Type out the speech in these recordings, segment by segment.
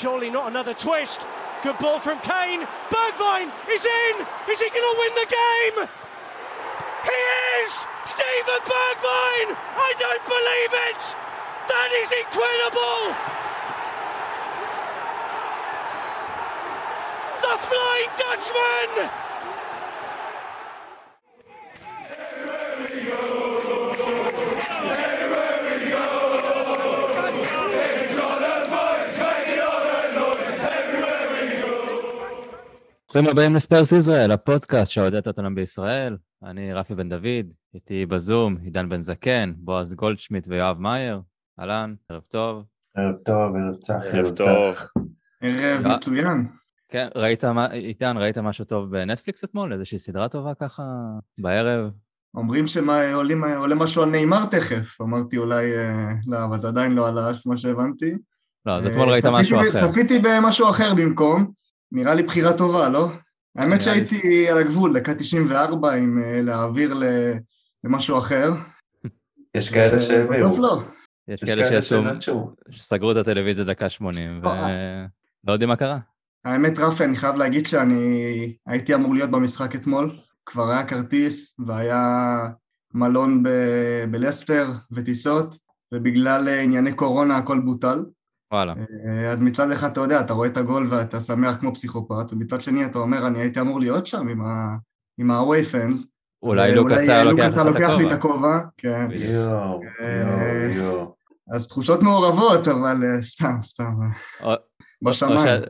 Surely not another twist. Good ball from Kane. Bergvine is in. Is he going to win the game? He is! Stephen Bergvine! I don't believe it! That is incredible! The Flying Dutchman! ברוכים הבאים לספרס ישראל, הפודקאסט שאוהד את אותנו בישראל. אני רפי בן דוד, איתי בזום עידן בן זקן, בועז גולדשמיט ויואב מאייר. אהלן, ערב טוב. ערב טוב, ערב צח, ערב טוב. ערב אה. מצוין. כן, ראית, עידן, ראית משהו טוב בנטפליקס אתמול? איזושהי סדרה טובה ככה בערב? אומרים שעולה משהו על נאמר תכף, אמרתי אולי אה, לא, אבל זה עדיין לא עלה, מה שהבנתי. לא, אז אה, אתמול ראית משהו אחר. צפיתי במשהו אחר במקום, נראה לי בחירה טובה, לא? האמת שהייתי על הגבול, דקה 94, עם אה, להעביר ל- למשהו אחר. יש כאלה בסוף שהביאו, לא. יש כאלה שיצאו, שנטשו. סגרו את הטלוויזיה דקה 80, אה. ולא יודעים מה קרה. האמת רפי, אני חייב להגיד שאני הייתי אמור להיות במשחק אתמול, כבר היה כרטיס והיה מלון ב- בלסטר וטיסות, ובגלל אה, ענייני קורונה הכל בוטל. וואלה. אה, אז מצד אחד אתה יודע, אתה רואה את הגול ואתה שמח כמו פסיכופת, ומצד שני אתה אומר, אני הייתי אמור להיות שם עם ה- עם ה-away fans. אולי אה, לוקאס היה לוקח לי את הכובע. כן. יואו, אה, יואו, יואו. אז תחושות מעורבות, אבל אה, סתם, סתם, אה, בשמיים.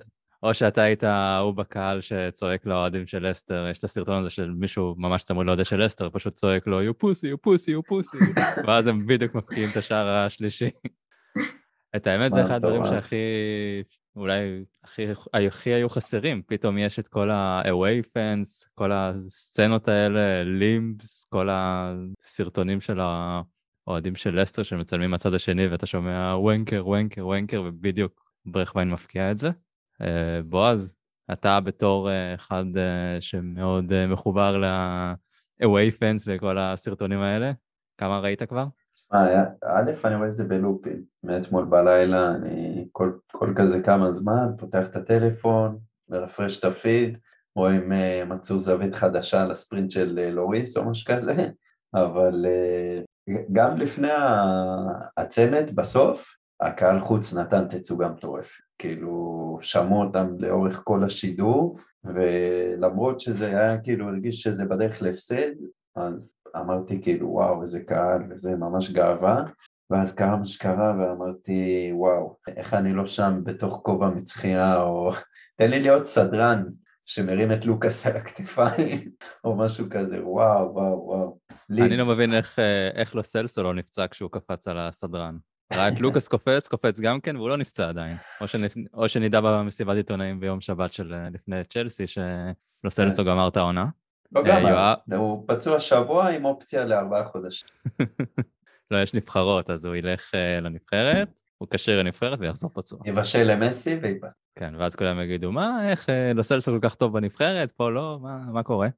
או שאתה היית ההוא בקהל שצועק לאוהדים של לסטר, יש את הסרטון הזה של מישהו ממש צמוד לאוהדי של לסטר, פשוט צועק לו, you pussy, you pussy, you pussy, ואז הם בדיוק מפקיעים את השער השלישי. את האמת, זה אחד הדברים מטורף. שהכי, אולי הכי, הכי היו חסרים, פתאום יש את כל ה-away fans, כל הסצנות האלה, לימבס, כל הסרטונים של האוהדים של לסטר שמצלמים מהצד השני, ואתה שומע וונקר, וונקר, וונקר, ובדיוק ברכווין מפקיע את זה. אה, בועז, אתה בתור אה, אחד אה, שמאוד אה, מחובר ל-away fans וכל הסרטונים האלה, כמה ראית כבר? א', אני רואה את זה בלופים, מאתמול בלילה, אני כל, כל כזה כמה זמן, פותח את הטלפון, מרפרש את הפיד, רואה אם אה, מצאו זווית חדשה לספרינט של אה, לוריס או משהו כזה, אבל אה, גם לפני הצמד בסוף, הקהל חוץ נתן תצוגה מטורפת, כאילו שמעו אותם לאורך כל השידור, ולמרות שזה היה כאילו הרגיש שזה בדרך להפסד, אז אמרתי כאילו וואו איזה קהל וזה ממש גאווה ואז קרה מה שקרה ואמרתי וואו איך אני לא שם בתוך כובע מצחייה או תן לי להיות סדרן שמרים את לוקאס על הכתפיים או משהו כזה וואו וואו וואו. אני לא. מבין איך, אה, איך לא סלסו לא נפצע כשהוא קפץ על הסדרן. את לוקאס קופץ, קופץ גם כן, והוא לא נפצע עדיין. או, שנפ... או שנדע במסיבת עיתונאים ביום שבת של אה, לפני צ'לסי, שלו סלסו גמר את העונה. לא אה, גם, יואב? הוא פצוע שבוע עם אופציה לארבעה חודשים. לא, יש נבחרות, אז הוא ילך אה, לנבחרת, הוא כשיר לנבחרת ויחזור פצוע. יבשל למסי ויבט. כן, ואז כולם יגידו, מה, איך אה, לא סלסו כל כך טוב בנבחרת, פה לא, מה, מה קורה?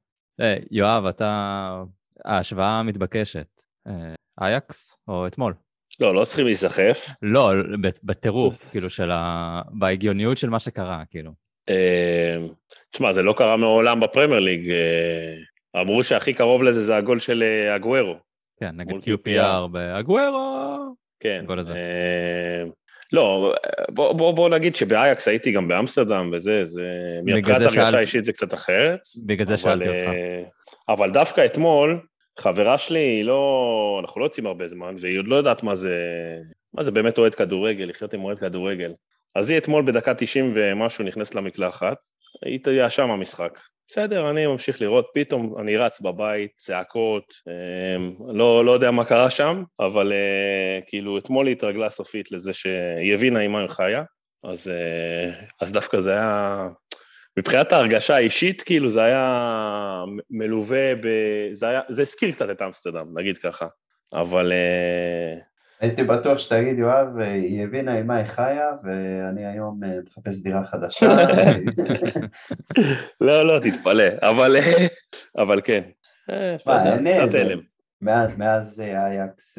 יואב, אתה... ההשוואה המתבקשת, אייקס או אתמול? לא, לא צריכים להיסחף. לא, ב- בטירוף, כאילו, של ה... בהגיוניות של מה שקרה, כאילו. אה, תשמע, זה לא קרה מעולם בפרמייר ליג. אה, אמרו שהכי קרוב לזה זה הגול של אה, אגוורו. כן, נגד QPR באגוורו. כן. הגול הזה. לא, בוא, בוא, בוא נגיד שבאייקס הייתי גם באמסטרדם וזה, זה... מבחינת הרגשה שאלתי. אישית זה קצת אחרת. בגלל זה שאלתי אותך. אבל דווקא אתמול, חברה שלי, היא לא... אנחנו לא יוצאים הרבה זמן, והיא עוד לא יודעת מה זה... מה זה באמת אוהד כדורגל, לחיות עם אוהד כדורגל. אז היא אתמול בדקה 90 ומשהו נכנסת למקלחת, היא תהיה שם המשחק. בסדר, אני ממשיך לראות, פתאום אני רץ בבית, צעקות, אה, לא, לא יודע מה קרה שם, אבל אה, כאילו אתמול היא התרגלה סופית לזה שהיא הבינה עם מה היא חיה, אז, אה, אז דווקא זה היה... מבחינת ההרגשה האישית, כאילו זה היה מלווה ב... זה, היה... הזכיר קצת את אמסטרדם, נגיד ככה. אבל אה, הייתי בטוח שתגיד יואב, היא הבינה עם מה היא חיה ואני היום אה, מחפש דירה חדשה. לא, לא, תתפלא, אבל, אה, אבל כן. אה, קצת הלם. מאז, מאז אייקס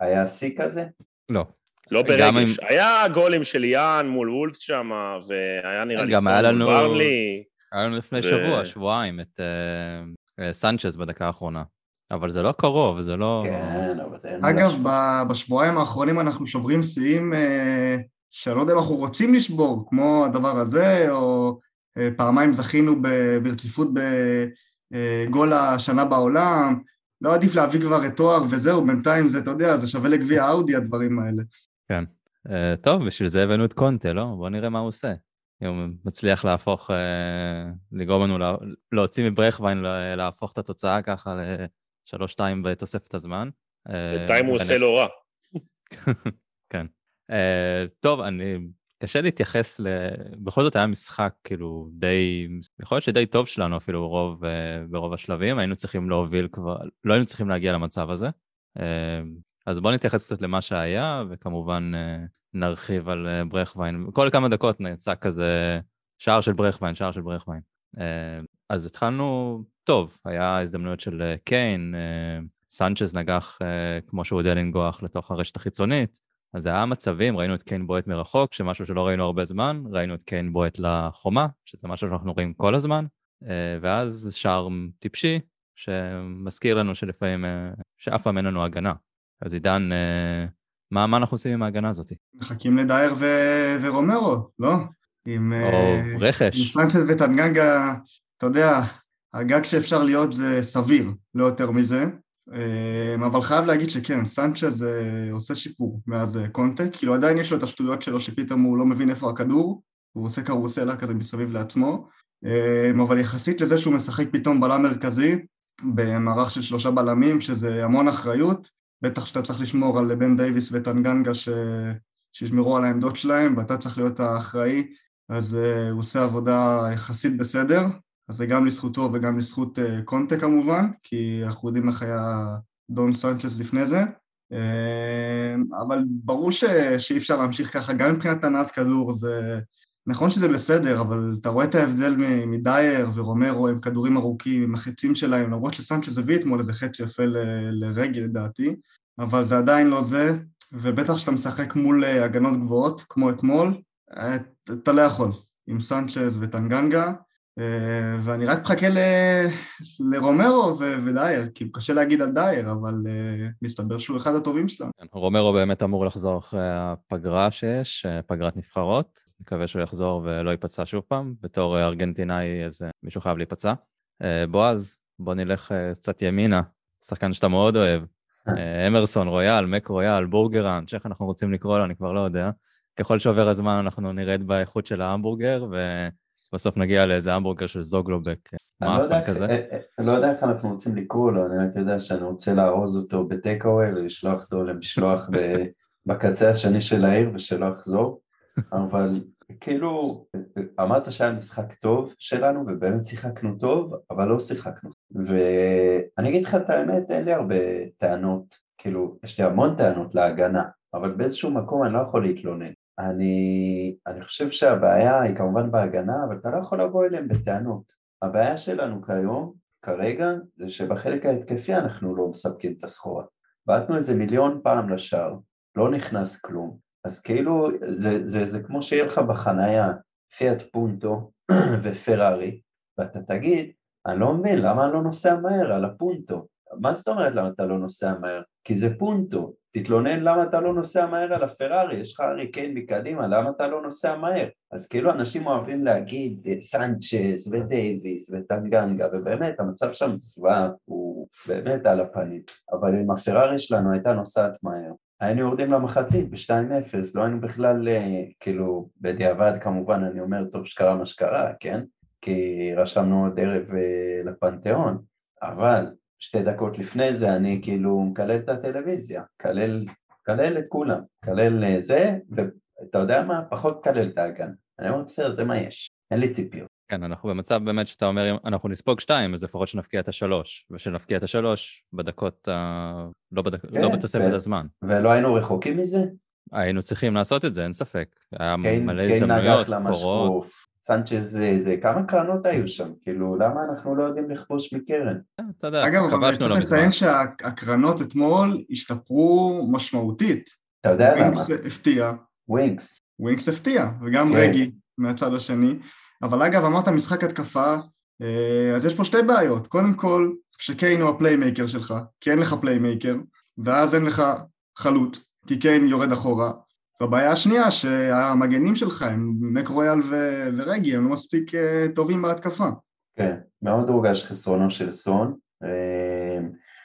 היה שיא כזה? לא. לא ברגש. אם- היה גולים של יאן מול וולפס שם, והיה נראה לי לנו- ברנלי. היה לנו לפני ו- שבוע, שבועיים, את סנצ'ז בדקה האחרונה. אבל זה לא קרוב, זה לא... כן, אבל זה... אגב. ב- בשבועיים האחרונים אנחנו שוברים שיאים אה, שאני לא יודע אם אנחנו רוצים לשבור, כמו הדבר הזה, או אה, פעמיים זכינו ב- ברציפות בגול השנה בעולם. לא עדיף להביא כבר את תואר וזהו, בינתיים זה, אתה יודע, זה שווה לגביע אאודי הדברים האלה. אה, טוב, בשביל זה הבאנו את קונטה, לא? בוא נראה מה הוא עושה. אם הוא מצליח להפוך, אה, לגרום לנו לה- להוציא מברכווין, לה- להפוך את התוצאה ככה לשלוש-שתיים בתוספת הזמן. אה, בינתיים הוא ואני- עושה לא רע. כן. Uh, טוב, אני... קשה להתייחס ל... בכל זאת היה משחק כאילו די... יכול להיות שדי טוב שלנו אפילו ברוב, uh, ברוב השלבים, היינו צריכים להוביל כבר... לא היינו צריכים להגיע למצב הזה. אז בואו נתייחס קצת למה שהיה, וכמובן נרחיב על ברכווין. כל כמה דקות נעשה כזה שער של ברכווין, שער של ברכווין. Uh, אז התחלנו טוב, היה הזדמנויות של uh, קיין, uh, סנצ'ז נגח uh, כמו שהוא יודע לנגוח לתוך הרשת החיצונית. אז היה מצבים, ראינו את קיין בועט מרחוק, שמשהו שלא ראינו הרבה זמן, ראינו את קיין בועט לחומה, שזה משהו שאנחנו רואים כל הזמן, אה, ואז שער טיפשי, שמזכיר לנו שלפעמים, אה, שאף פעם אין לנו הגנה. אז עידן, אה, מה, מה אנחנו עושים עם ההגנה הזאת? מחכים לדייר ו- ורומרו, לא? עם... או אה, עם רכש, סנצ'ז וטנגנגה, אתה יודע, הגג שאפשר להיות זה סביר, לא יותר מזה. אה, אבל חייב להגיד שכן, סנצ'ז אה, עושה שיפור מאז אה, קונטה, כאילו עדיין יש לו את השטויות שלו שפתאום הוא לא מבין איפה הכדור, הוא עושה קרוסלה כזה מסביב לעצמו, אה, אבל יחסית לזה שהוא משחק פתאום בלם מרכזי, במערך של שלושה בלמים, שזה המון אחריות, בטח שאתה צריך לשמור על בן דייוויס וטנגנגה ש... שישמרו על העמדות שלהם, ואתה צריך להיות האחראי, אז uh, הוא עושה עבודה יחסית בסדר, אז זה גם לזכותו וגם לזכות uh, קונטה כמובן, כי אנחנו יודעים איך היה דון סנצ'ס לפני זה, uh, אבל ברור ש... שאי אפשר להמשיך ככה, גם מבחינת הנעת כדור, זה... נכון שזה בסדר, אבל אתה רואה את ההבדל מדייר ורומרו עם כדורים ארוכים, עם החצים שלהם, למרות שסנצ'ס הביא אתמול איזה חץ יפה ל- לרגל לדעתי, אבל זה עדיין לא זה, ובטח כשאתה משחק מול אה, הגנות גבוהות, כמו אתמול, אה, אתה לא יכול, עם סנצ'ז וטנגנגה, אה, ואני רק מחכה ל- לרומרו ו- ודייר, כאילו קשה להגיד על דייר, אבל אה, מסתבר שהוא אחד הטובים שלנו. כן, רומרו באמת אמור לחזור אחרי הפגרה שיש, אה, פגרת נבחרות, נקווה שהוא יחזור ולא ייפצע שוב פעם, בתור אה, ארגנטינאי אז אה, מישהו חייב להיפצע. אה, בועז, בוא נלך אה, קצת ימינה, שחקן שאתה מאוד אוהב, אה, אמרסון, רויאל, מק רויאל, בורגראנץ', איך אנחנו רוצים לקרוא לו, אני כבר לא יודע. ככל שעובר הזמן אנחנו נרד באיכות של ההמבורגר, ובסוף נגיע לאיזה המבורגר של זוגלובק, אני לא יודע מאפן איך- כזה. אה, אה, אני לא יודע איך אנחנו רוצים לקרוא לו, אני רק יודע שאני רוצה לארוז אותו בטייק אווי ולשלוח אותו למשלוח בקצה השני של העיר ושלא יחזור, אבל כאילו אמרת שהיה משחק טוב שלנו ובאמת שיחקנו טוב, אבל לא שיחקנו. ואני אגיד לך את האמת, אין לי הרבה טענות, כאילו יש לי המון טענות להגנה, אבל באיזשהו מקום אני לא יכול להתלונן. אני, אני חושב שהבעיה היא כמובן בהגנה, אבל אתה לא יכול לבוא אליהם בטענות. הבעיה שלנו כיום, כרגע, זה שבחלק ההתקפי אנחנו לא מספקים את הסחורה. בעטנו איזה מיליון פעם לשער, לא נכנס כלום. אז כאילו, זה, זה, זה כמו שיהיה לך בחנייה פיאט פונטו ופרארי, ואתה תגיד, אני לא מבין, למה אני לא נוסע מהר על הפונטו? מה זאת אומרת למה אתה לא נוסע מהר? כי זה פונטו. תתלונן למה אתה לא נוסע מהר על הפרארי, יש לך הארי קיין מקדימה, למה אתה לא נוסע מהר? אז כאילו אנשים אוהבים להגיד אה, סנצ'ס ודייוויס וטנגנגה, ובאמת המצב שם זוועה, הוא באמת על הפנים. אבל אם הפרארי שלנו הייתה נוסעת מהר, היינו יורדים למחצית ב-2-0, לא היינו בכלל, אה, כאילו, בדיעבד כמובן, אני אומר, טוב שקרה מה שקרה, כן? כי רשמנו עוד ערב אה, לפנתיאון, אבל שתי דקות לפני זה אני כאילו מקלל את הטלוויזיה, מקלל, מקלל את כולם, מקלל אה, זה, ואתה יודע מה? פחות מקלל את האגן. אני אומר, בסדר, זה מה יש, אין לי ציפיות. כן, אנחנו במצב באמת שאתה אומר, אם אנחנו נספוג שתיים, אז לפחות שנפקיע את השלוש, ושנפקיע את השלוש בדקות, ה... לא, בדק... כן, לא בתוספת ו- הזמן. ולא היינו רחוקים מזה? היינו צריכים לעשות את זה, אין ספק. היה קיין מלא קיין הזדמנויות, קורות. סנצ'ז זה, זה, כמה קרנות היו שם? כאילו, למה אנחנו לא יודעים לכבוש מקרן? כן, אתה יודע, אגב, אבל כבשנו צריך לא מזמן. לציין שהקרנות אתמול השתפרו משמעותית. אתה יודע למה? ווינקס הפתיע, ווינקס. ווינקס הפתיע, וגם כן. רגי מהצד השני. אבל אגב, אמרת משחק התקפה, אה, אז יש פה שתי בעיות. קודם כל, שקיין הוא הפליימייקר שלך, כי אין לך פליימייקר, ואז אין לך חלוץ, כי קיין יורד אחורה. והבעיה השנייה, שהמגנים שלך הם אמרסון רויאל ו- ורגי, הם לא מספיק אה, טובים בהתקפה. כן, מאוד הורגש חסרונו של סון. אה,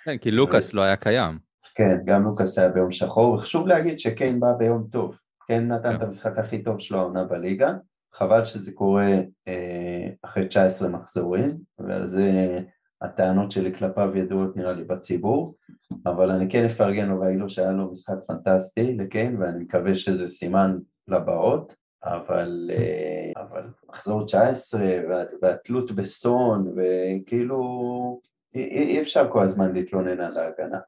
כן, כי לוקאס לא היה קיים. כן, גם לוקאס היה ביום שחור, וחשוב להגיד שקיין בא ביום טוב. קיין נתן כן. את המשחק הכי טוב שלו העונה בליגה, חבל שזה קורה אה, אחרי 19 מחזורים, ועל זה הטענות שלי כלפיו ידועות נראה לי בציבור, אבל אני כן אפרגן לו ואגיד לו שהיה לו משחק פנטסטי לקיין, ואני מקווה שזה סימן לבאות, אבל, אה, אבל מחזור 19 וה, והתלות בסון, וכאילו אי, אי אפשר כל הזמן להתלונן על ההגנה.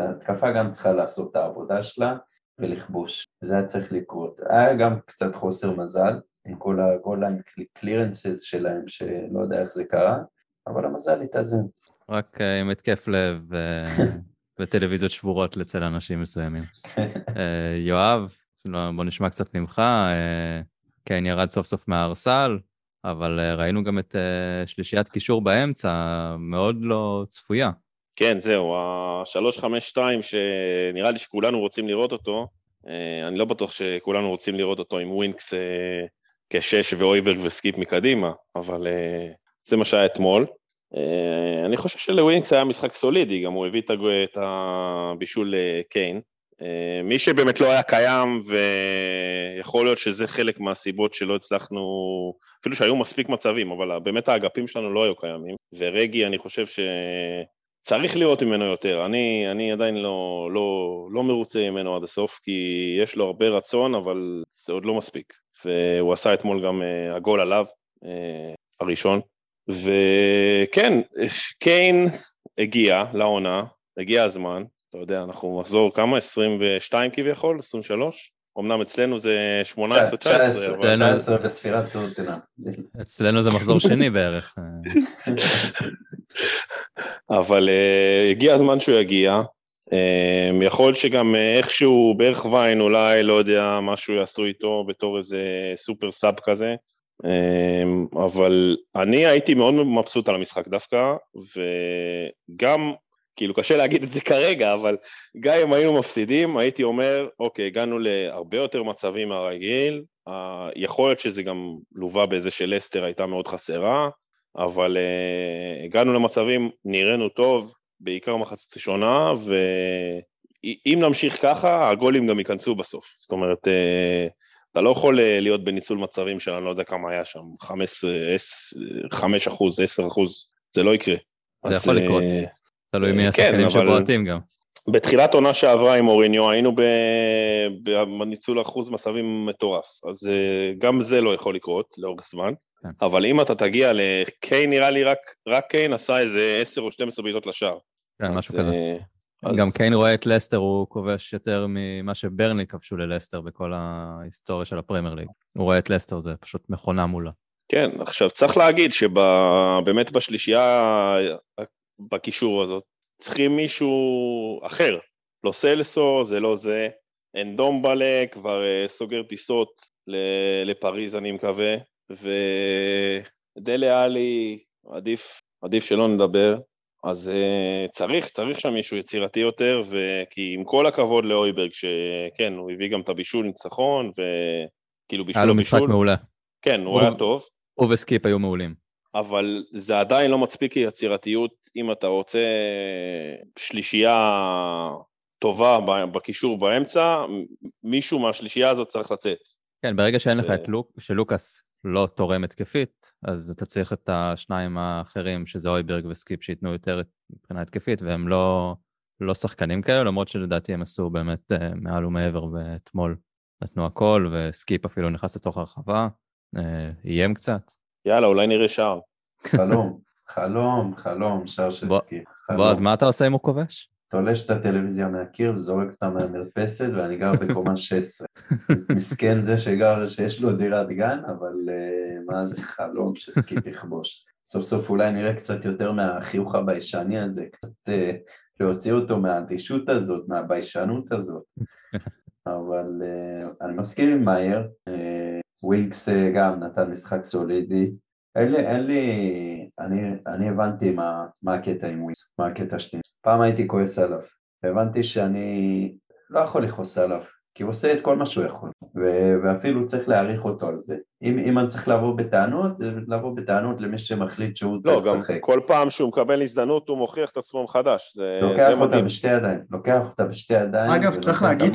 ההתקפה גם צריכה לעשות את העבודה שלה ולכבוש, זה היה צריך לקרות. היה גם קצת חוסר מזל עם כל ליין קלירנסס שלהם, שלא יודע איך זה קרה, אבל המזל התאזן. רק אה, עם התקף לב אה, וטלוויזיות שבורות אצל אנשים מסוימים. אה, יואב, לא, בוא נשמע קצת ממך. כן, ירד סוף סוף מהארסל, אבל ראינו גם את שלישיית קישור באמצע, מאוד לא צפויה. כן, זהו, ה-352 שנראה לי שכולנו רוצים לראות אותו, אני לא בטוח שכולנו רוצים לראות אותו עם ווינקס כשש והויברג וסקיפ מקדימה, אבל זה מה שהיה אתמול. אה, אני חושב שלווינקס היה משחק סולידי, גם הוא הביא את הבישול לקיין. אה, מי שבאמת לא היה קיים, ויכול להיות שזה חלק מהסיבות שלא הצלחנו, אפילו שהיו מספיק מצבים, אבל באמת האגפים שלנו לא היו קיימים, ורגי, אני חושב ש... צריך לראות ממנו יותר, אני, אני עדיין לא, לא, לא מרוצה ממנו עד הסוף, כי יש לו הרבה רצון, אבל זה עוד לא מספיק. והוא עשה אתמול גם הגול עליו, הראשון. וכן, קיין הגיע לעונה, הגיע הזמן, אתה יודע, אנחנו מחזור כמה? 22 כביכול? 23? אמנם אצלנו זה 18-19, אבל... 19 בספירת טוטנאם. אצלנו זה מחזור שני בערך. אה, אבל uh, הגיע הזמן שהוא יגיע. Um, יכול להיות שגם uh, איכשהו בערך ויין אולי, לא יודע, משהו יעשו איתו בתור איזה סופר סאב כזה. Um, אבל אני הייתי מאוד מבסוט על המשחק דווקא, וגם, כאילו קשה להגיד את זה כרגע, אבל גם אם היינו מפסידים, הייתי אומר, אוקיי, הגענו להרבה יותר מצבים מהרגיל, יכול להיות שזה גם לווה בזה שלסטר הייתה מאוד חסרה, אבל uh, הגענו למצבים, נראינו טוב, בעיקר מחצית ראשונה, ואם נמשיך ככה, הגולים גם ייכנסו בסוף. זאת אומרת, uh, אתה לא יכול uh, להיות בניצול מצבים של אני לא יודע כמה היה שם, 15, 5 אחוז, 10 אחוז, זה לא יקרה. זה יכול לקרות. אה, תלוי מי כן, השחקנים אבל- שבועטים גם. בתחילת עונה שעברה עם אוריניו היינו בניצול אחוז מצבים מטורף, אז אה, גם זה לא יכול לקרות לאורך זמן. כן. אבל אם אתה תגיע לקיין, נראה לי רק, רק קיין עשה איזה 10 או 12 בעיטות לשער. כן, משהו כזה. אז- גם קיין רואה את לסטר, הוא כובש יותר ממה שברני כבשו ללסטר בכל ההיסטוריה של הפרמייר ליג. הוא רואה את לסטר, זה פשוט מכונה מולה. כן, עכשיו צריך להגיד שבאמת בשלישייה בקישור הזאת, צריכים מישהו אחר. לא סלסו, זה לא זה. אנדומבלה כבר אה, סוגר טיסות לפריז, אני מקווה, ודלה עלי, עדיף, עדיף שלא נדבר. אז uh, צריך, צריך שם מישהו יצירתי יותר, וכי עם כל הכבוד לאויברג, שכן, הוא הביא גם את הבישול ניצחון, וכאילו בישול היה לו משחק מעולה. כן, הוא הוא- היה טוב, הוא וסקיפ היו מעולים. אבל זה עדיין לא מספיק יצירתיות אם אתה רוצה שלישייה טובה בקישור באמצע, מישהו מהשלישייה הזאת צריך לצאת. כן, ברגע שאין לך ו- את לוק, שלוקאס לא תורם התקפית, אז אתה צריך את השניים האחרים, שזה אויברג וסקיפ, שייתנו יותר את- מבחינה התקפית, והם לא, לא שחקנים כאלה, למרות שלדעתי הם עשו באמת אה, מעל ומעבר ואתמול נתנו הכל, וסקיפ אפילו נכנס לתוך הרחבה, אה, איים קצת. יאללה, אולי נראה שער. חלום, חלום, חלום, שער של בוא- סקי. בועז, מה אתה עושה אם הוא כובש? תולש את הטלוויזיה מהקיר וזורק אותה מהמרפסת ואני גר בקומה 16. מסכן זה שגר, שיש לו דירת גן, אבל uh, מה זה חלום שסקיפ יכבוש. סוף סוף אולי נראה קצת יותר מהחיוך הביישני הזה, קצת uh, להוציא אותו מהאדישות הזאת, מהביישנות הזאת. אבל אה, אני מסכים עם מאייר, אה, ווינקס אה, גם נתן משחק סולידי, אין לי, אין לי, אני, אני הבנתי מה, מה הקטע עם ווינקס, מה הקטע שלי, פעם הייתי כועס עליו, הבנתי שאני לא יכול לכעוס עליו, כי הוא עושה את כל מה שהוא יכול, ו- ואפילו צריך להעריך אותו על זה. אם, אם אני צריך לבוא בטענות, זה לבוא בטענות למי שמחליט שהוא לא, צריך גם לשחק. כל פעם שהוא מקבל הזדמנות הוא מוכיח את עצמו מחדש, זה לוקח זה אותה. בשתי ידיים, לוקח אותה בשתי ידיים. אגב, צריך להגיד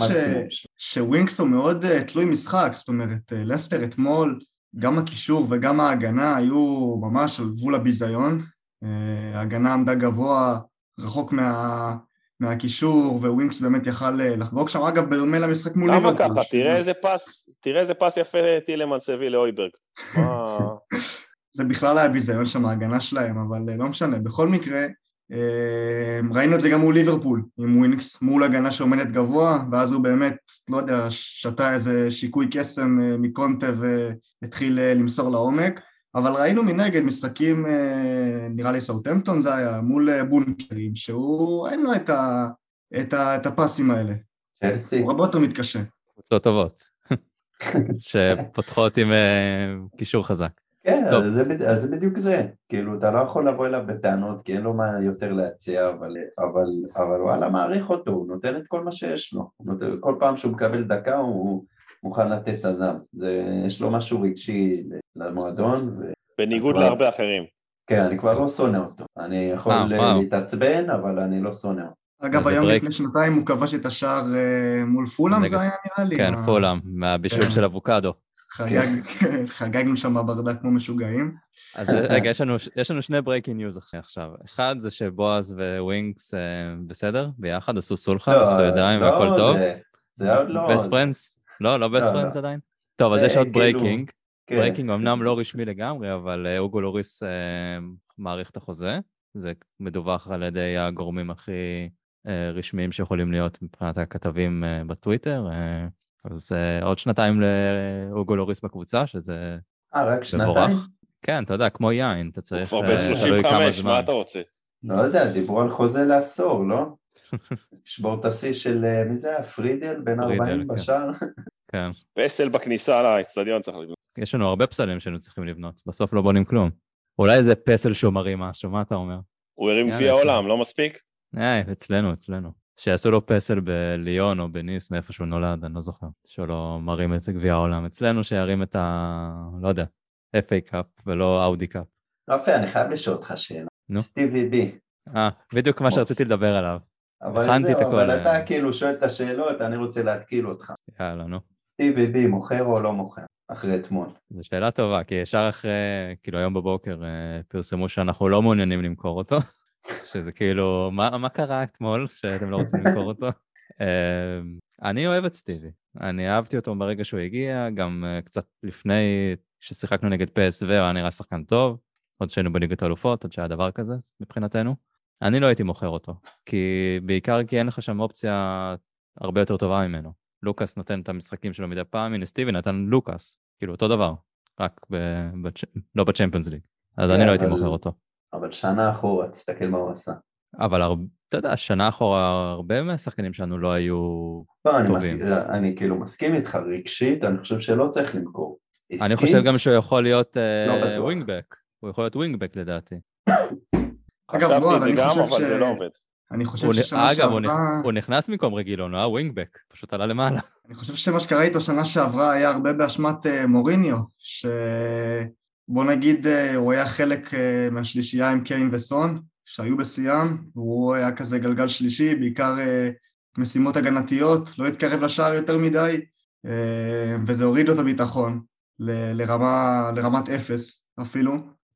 ש-. שווינקס הוא מאוד אה, תלוי משחק, זאת אומרת, אה, לסטר אתמול, גם הקישור וגם ההגנה היו ממש על גבול הביזיון. אה, ההגנה עמדה גבוה, רחוק מה, מהקישור, וווינקס באמת יכל אה, לחגוג שם. אגב, בדומה למשחק מול למה ליברפול. ככה? ש- תראה איזה פס, תראה איזה פס יפה טילמנס הביא להויברג. זה בכלל היה ביזיון שם, ההגנה שלהם, אבל אה, לא משנה. בכל מקרה, ראינו את זה גם מול ליברפול, עם ווינקס, מול הגנה שעומדת גבוה, ואז הוא באמת, לא יודע, שתה איזה שיקוי קסם אה, מקונטה והתחיל אה, למסור לעומק, אבל ראינו מנגד משחקים, אה, נראה לי סאוטהמפטון זה היה, מול בונקרים, שהוא, אין לו את, ה, את, ה, את הפסים האלה, צ'לסי, הוא הרבה יותר מתקשה. קבוצות טובות, שפותחות עם קישור חזק. כן, זה, בד- אז זה בדיוק זה, כאילו אתה לא יכול לבוא אליו בטענות כי אין לו מה יותר להציע, אבל, אבל, אבל וואלה מעריך אותו, הוא נותן את כל מה שיש לו, נותן, כל פעם שהוא מקבל דקה הוא מוכן לתת את הדם, זה, יש לו משהו רגשי למועדון, וכן, בניגוד אבל- להרבה אחרים. אני כבר לא שונא אותו, אני יכול אה. להתעצבן, אבל אני לא שונא אותו. אגב, היום. לפני שנתיים הוא כבש את השער אה, מול פולאם, זה היה נראה לי. כן, פולאם, מהבישול כן. של אבוקדו. חגג, חגגנו שם בברדק כמו משוגעים. אז רגע, יש לנו, יש לנו שני breaking news עכשיו. אחד זה שבועז וווינקס אה, בסדר, ביחד עשו סולחה, לא, לחצו ידיים לא, והכל טוב. זה, עוד לא... best friends? לא, לא best לא, friends לא. עדיין? טוב, אז זה יש עוד כאילו- breaking. כן. breaking אמנם לא רשמי לגמרי, אבל אה, אוגו לוריס אה, מאריך את החוזה. זה מדווח על ידי הגורמים הכי אה, רשמיים שיכולים להיות מבחינת הכתבים אה, בטוויטר. אז אה, עוד שנתיים לאוגו לוריס בקבוצה, שזה אה, רק שנתיים? כן, אתה יודע, כמו יין, אתה הוא צריך, כבר אה, תלוי כמה ב-35, זמן. מה אתה רוצה? לא יודע, דיברו על חוזה לעשור, לא? לשבור את השיא של, אה, מי זה היה? פרידל? בן פרידל, 40 כן. בשער? כן. פסל בכניסה לאצטדיון צריך לבנות. יש לנו הרבה פסלים שהיינו צריכים לבנות, בסוף לא בונים כלום. אולי זה פסל שומרים משהו, מה אתה אומר? הוא הרים גביע. העולם, לא מספיק? אה, אצלנו, אצלנו. שיעשו לו פסל בליון או בניס, מאיפה שהוא נולד, אני לא זוכר. שהוא לא מרים את גביע העולם. אצלנו שירים את ה... לא יודע, FA Cup ולא Audi Cup. רפי, אני חייב לשאול אותך שאלה. נו. סטיבי בי. אה, בדיוק מה שרציתי לדבר עליו. אבל זהו, אבל. אתה כאילו שואל את השאלות, אני רוצה להתקיל אותך. יאללה, נו. סטיבי בי מוכר או לא מוכר? אחרי אתמול. זו שאלה טובה, כי ישר אחרי, כאילו היום בבוקר אה, פרסמו שאנחנו לא מעוניינים למכור אותו, שזה כאילו, מה, מה קרה אתמול שאתם לא רוצים למכור אותו? אה, אני אוהב את סטיבי, אני אהבתי אותו ברגע שהוא הגיע, גם אה, קצת לפני ששיחקנו נגד PSV, הוא היה נראה שחקן טוב, עוד שהיינו בליגת האלופות, עוד שהיה דבר כזה מבחינתנו. אני לא הייתי מוכר אותו, כי בעיקר כי אין לך שם אופציה הרבה יותר טובה ממנו. לוקאס נותן את המשחקים שלו מדי פעם, הנה סטיבי נתן לוקאס, כאילו אותו דבר, רק ב... בצ'... לא בצ'מפיונס ליג. אז כן, אני לא הייתי אבל- מוכר אותו. אבל שנה אחורה, תסתכל מה הוא עשה. אבל הר... אתה יודע, שנה אחורה הרבה מהשחקנים שלנו לא היו... לא, אני, טובים. מס... אני כאילו מסכים איתך, רגשית, אני חושב שלא צריך למכור. אני עסקית, חושב גם שהוא יכול להיות לא אה, בטוח. ווינגבק. הוא יכול להיות ווינגבק לדעתי. אגב, חשבתי בועז, את זה אני גם, חושב אבל ש- זה לא עובד. אני חושב. ששנה אגב, הוא, נכ... שעברה, הוא נכנס במקום רגילון, הוא היה ווינגבק, פשוט עלה למעלה. אני חושב שמה שקרה איתו שנה שעברה היה הרבה באשמת אה, מוריניו, שבוא נגיד אה, הוא היה חלק אה, מהשלישייה עם קיין וסון, שהיו בשיאם, והוא היה כזה גלגל שלישי, בעיקר אה, משימות הגנתיות, לא התקרב לשער יותר מדי, וזה הוריד לו את הביטחון ל- לרמה, לרמת אפס אפילו.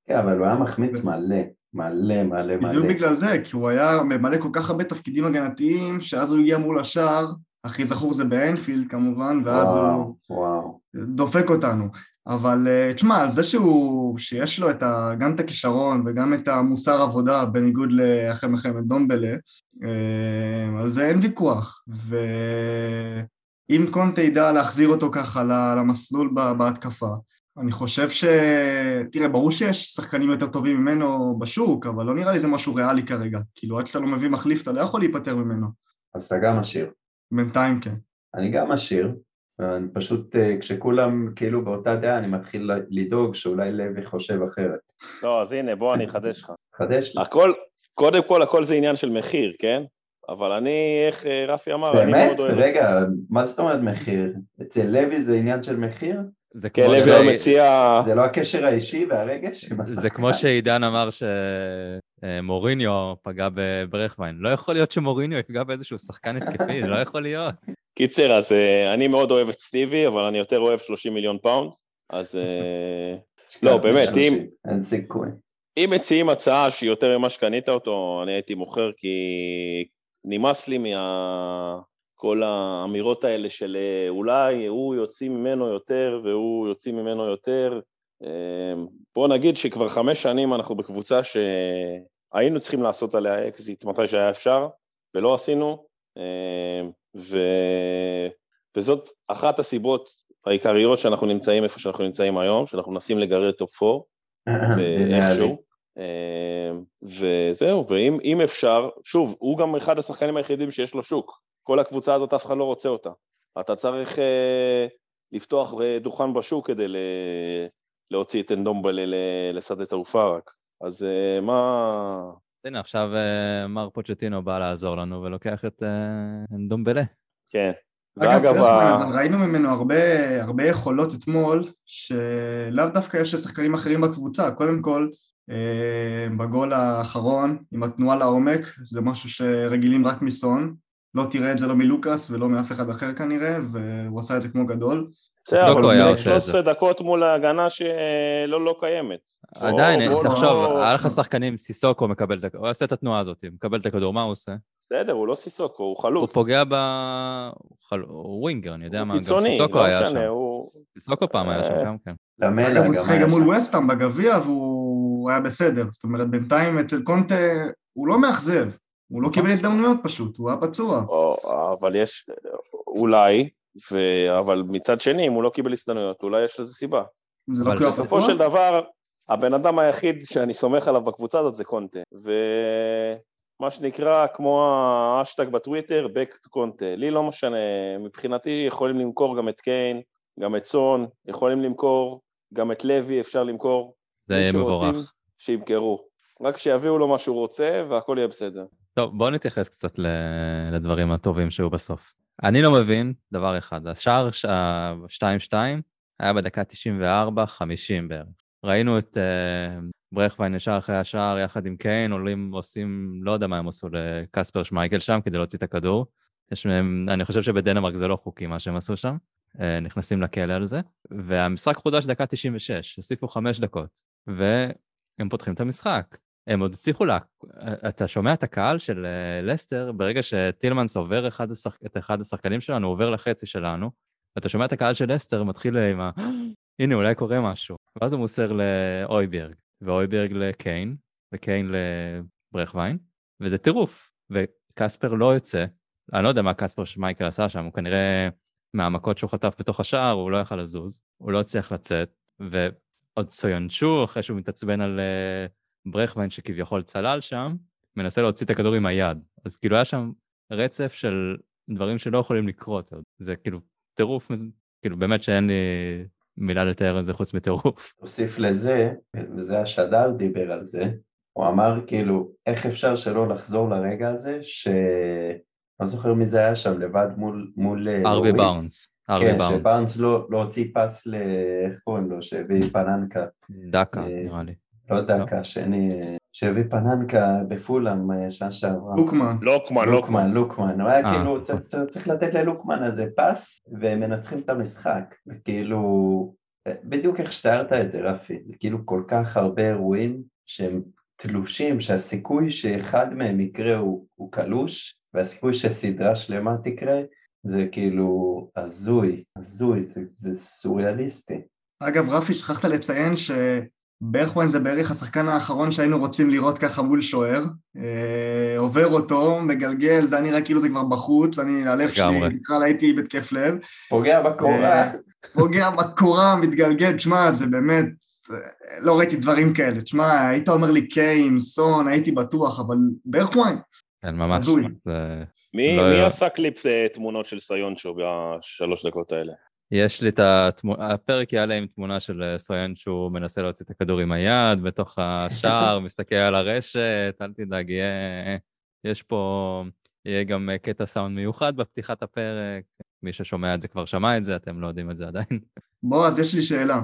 כן, אבל הוא היה מחמיץ מלא, מלא, מלא, מלא. בדיוק בגלל זה, כי הוא היה ממלא כל כך הרבה תפקידים הגנתיים, שאז הוא הגיע מול השער, הכי זכור זה באנפילד כמובן, ואז הוא וואו, וואו. דופק אותנו. אבל אה, תשמע, זה שהוא, שיש לו את ה, גם את הכישרון וגם את המוסר עבודה, בניגוד לאחרי מלחמת דומבלה, אה, על זה אין ויכוח. ואם קונטה ידע להחזיר אותו ככה למסלול בהתקפה, אני חושב ש... תראה, ברור שיש שחקנים יותר טובים ממנו בשוק, אבל לא נראה לי זה משהו ריאלי כרגע. כאילו, עד שאתה לא מביא מחליף, אתה לא יכול להיפטר ממנו. אז אתה גם משאיר. בינתיים כן. אני גם עשיר, אני פשוט, אה, כשכולם כאילו באותה דעה, אני מתחיל לדאוג שאולי לוי חושב אחרת. לא, אז הנה, בוא אני אחדש לך. חדש לי. הכל, קודם כל, הכל זה עניין של מחיר, כן? אבל אני, איך אה, רפי אמר, אני באמת? מאוד אוהב את זה. רגע, מה זאת אומרת מחיר? אצל לוי זה עניין של מחיר? זה כן, לוי ש- לא מציע... זה לא הקשר האישי והרגש? זה? כמו שעידן אמר שמוריניו פגע בברחוויין. לא יכול להיות שמוריניו יפגע באיזשהו שחקן התקפי, זה לא יכול להיות. קיצר, אז אה, אני מאוד אוהב את סטיבי, אבל אני יותר אוהב 30 מיליון פאונד, אז אה, לא, באמת, אם- אין סיכוי. אם מציעים הצעה שהיא יותר ממה שקנית אותו, אני הייתי מוכר, כי נמאס לי מה... כל האמירות האלה של אה, אולי הוא יוציא ממנו יותר והוא יוציא ממנו יותר. אה, בוא נגיד שכבר חמש שנים אנחנו בקבוצה שהיינו צריכים לעשות עליה אקזיט מתי שהיה אפשר, ולא עשינו, אה, ו... וזאת אחת הסיבות העיקריות שאנחנו נמצאים איפה שאנחנו נמצאים היום, שאנחנו מנסים לגרד top 4, ואיכשהו. אה, וזהו, ואם אם אפשר, שוב, הוא גם אחד השחקנים היחידים שיש לו שוק. כל הקבוצה הזאת, אף אחד לא רוצה אותה. אתה צריך אה, לפתוח אה, דוכן בשוק כדי ל, להוציא את אנדומבלה לשדה תעופה רק. אז אה, מה... הנה, עכשיו אה, מר פוצ'טינו בא לעזור לנו ולוקח את אה, דומבלה. כן. אגב, ה- ראינו ממנו הרבה, הרבה יכולות אתמול, שלאו דווקא יש לשחקנים אחרים בקבוצה. קודם כל, בגול האחרון, עם התנועה לעומק, זה משהו שרגילים רק מסון. לא תראה את זה לא מלוקאס ולא מאף אחד אחר כנראה, והוא עשה את זה כמו גדול. בסדר, אבל זה. 13 דקות מול ההגנה שלא לא קיימת. עדיין, תחשוב, היה לך שחקנים, סיסוקו מקבל את הכדור, הוא עושה את התנועה הזאת, מקבל את הכדור, מה הוא עושה? בסדר, הוא לא סיסוקו, הוא הוא חלוץ. פוגע ב... הוא חל- הוא ווינגר, אני יודע הוא מה, גם סיסוקו לא היה שם. הוא... סיסוקו פעם היה שם אה, גם כן. הוא שיחק היה גם מול. וסטאם בגביע והוא היה בסדר. זאת אומרת, בינתיים אצל קונטה הוא לא מאכזב. הוא לא קיבל הזדמנויות פשוט, הוא היה פצוע. אבל יש, אולי. אבל מצד שני, אם הוא לא קיבל הזדמנויות, אולי יש לזה סיבה. זה לא הוא היה בסופו? של דבר, הבן אדם היחיד שאני סומך עליו בקבוצה הזאת זה קונטה. ומה שנקרא, כמו האשטג בטוויטר, back to קונטה. לי לא משנה, מבחינתי יכולים למכור גם את קיין, גם את סון, יכולים למכור, גם את לוי אפשר למכור. זה יהיה מבורך. שימכרו. רק שיביאו לו מה שהוא רוצה והכל יהיה בסדר. טוב, בואו נתייחס קצת לדברים הטובים שהיו בסוף. אני לא מבין דבר אחד, השער ה-2-2 היה בדקה 94-50 בערך. ראינו את uh, ברכווין ישר אחרי השער יחד עם קיין, עולים, עושים, לא יודע מה הם עשו לקספר שמייקל שם כדי להוציא את הכדור. יש אני חושב שבדנמרק זה לא חוקי מה שהם עשו שם, uh, נכנסים לכלא על זה. והמשחק חודש דקה 96, הוסיפו חמש דקות, והם פותחים את המשחק. הם עוד הצליחו לה... אתה שומע את הקהל של אה, לסטר, ברגע שטילמנס עובר אחד השח... את אחד השחקנים שלנו, הוא עובר לחצי שלנו, ואתה שומע את הקהל של לסטר מתחיל עם ה... הנה, אולי קורה משהו. ואז הוא מוסר לאויברג, ואויברג לקיין, וקיין לברכווין, וזה טירוף. וקספר לא יוצא, אני לא יודע מה קספר שמייקל עשה שם, הוא כנראה מהמכות שהוא חטף בתוך השער, הוא לא יכל לזוז, הוא לא הצליח לצאת, ועוד סויונצ'ו, אחרי שהוא מתעצבן על אה, ברכווין שכביכול צלל שם, מנסה להוציא את הכדור עם היד. אז כאילו היה שם רצף של דברים שלא יכולים לקרות. זה כאילו טירוף, כאילו באמת שאין לי מילה לתאר את זה חוץ מטירוף. תוסיף לזה, וזה השדר דיבר על זה, הוא אמר כאילו, איך אפשר שלא לחזור לרגע הזה, ש... לא זוכר מי זה היה שם, לבד מול, מול אה, ארווי. בארנס. ארווי כן, בארנס. שבארנס לא, לא הוציא פס ל... איך קוראים לו? שהביא פננקה. דקה, אה, נראה לי. לא דקה, שני... שהביא פננקה בפולאם אה, שנה שעברה. לוקמן. לוקמן, לוקמן. לוקמן, הוא היה אה. כאילו, צריך, צריך, צריך לתת ללוקמן איזה פס והם מנצחים את המשחק, וכאילו, בדיוק איך שתיארת את זה רפי, כאילו כל כך הרבה אירועים שהם תלושים, שהסיכוי שאחד מהם יקרה הוא, הוא קלוש, והסיכוי שסדרה שלמה תקרה זה כאילו הזוי, הזוי, זה, זה סוריאליסטי. אגב, רפי, שכחת לציין שברכווין זה בערך השחקן האחרון שהיינו רוצים לראות ככה מול שוער. אה, עובר אותו, מגלגל, זה היה נראה כאילו זה כבר בחוץ, אני, הלב שלי. בכלל הייתי בהתקף לב. פוגע בקורה, אה, פוגע בקורה, מתגלגל, תשמע, זה באמת, אה, לא ראיתי דברים כאלה. תשמע, היית אומר לי קיין, סון, הייתי בטוח, אבל ברכווין, כן, ממש. הזוי. זה מי, לא מי. עשה קליפ אה, תמונות של סיונצ'ו בשלוש דקות האלה? יש לי את התמונה, הפרק יעלה עם תמונה של אה, סויאן שהוא מנסה להוציא את הכדור עם היד בתוך השער, מסתכל על הרשת, אל תדאג, יהיה, יש פה, יהיה גם אה, קטע סאונד מיוחד בפתיחת הפרק. מי ששומע את זה כבר שמע את זה, אתם לא יודעים את זה עדיין. בועז, יש לי שאלה.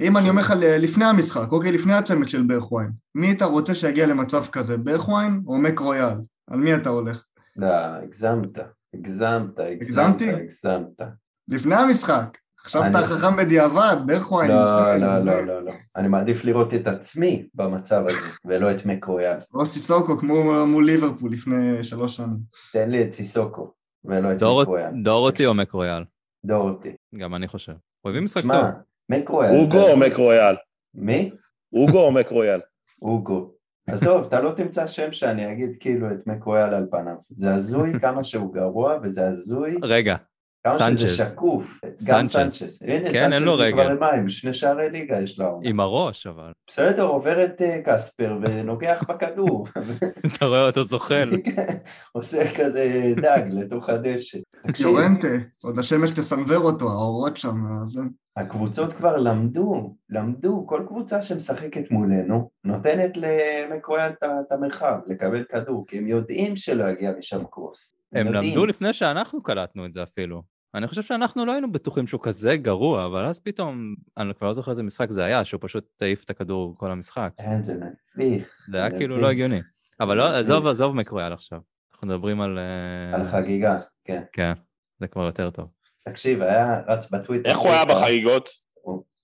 אם אני אומר לך לפני המשחק, אוקיי, לפני הצמד של ברכווין, מי אתה רוצה שיגיע למצב כזה, ברכווין או מק רויאל? על מי אתה הולך? לא, הגזמת, הגזמת, הגזמת, הגזמתי? הגזמת. לפני המשחק. חשבת אני- חכם בדיעבד. לא, מסתכל, לא, אולי. לא, לא, לא. אני מעדיף לראות את עצמי במצב הזה, ולא את מקרויאל. או סיסוקו כמו מול ליברפול לפני שלוש שנים. תן לי את סיסוקו, ולא את מקרויאל. דורותי או מקרויאל? דוהרטי. גם אני חושב. אוהבים משחק טוב. שמע, מקרויאל. אוגו או מקרויאל? מי? אוגו או מקרויאל? אוגו. עזוב, אתה לא תמצא שם שאני אגיד כאילו את מקרויאל על פניו. זה הזוי כמה שהוא גרוע, וזה הזוי רגע, כמה שזה סנצ'ז. שקוף. גם. סנצ'ס. הנה, כן, אין לו סנצ'ס זה כבר עם שני שערי ליגה יש לו. עם הראש אבל. בסדר, עובר את אה, קספר ונוגח בכדור. אתה רואה אותו זוחל. עושה כזה דג לתוך הדשא. יורנטה, עוד השמש תסנוור אותו, האורות שם, זה... הקבוצות כבר למדו, למדו, כל קבוצה שמשחקת מולנו נותנת למקרויאל את המרחב לקבל כדור, כי הם יודעים שלא יגיע משם קרוס. הם יודעים. למדו לפני שאנחנו קלטנו את זה אפילו. אני חושב שאנחנו לא היינו בטוחים שהוא כזה גרוע, אבל אז פתאום, אני כבר לא זוכר איזה משחק זה היה, שהוא פשוט העיף את הכדור כל המשחק. אין, זה מביך. זה היה כאילו. לא הגיוני. אבל לא. עזוב, עזוב מקרויאל עכשיו. אנחנו מדברים על... אה, על חגיגה, כן. כן, זה כבר יותר טוב. תקשיב, היה רץ בטוויטר. איך הוא היה בחגיגות?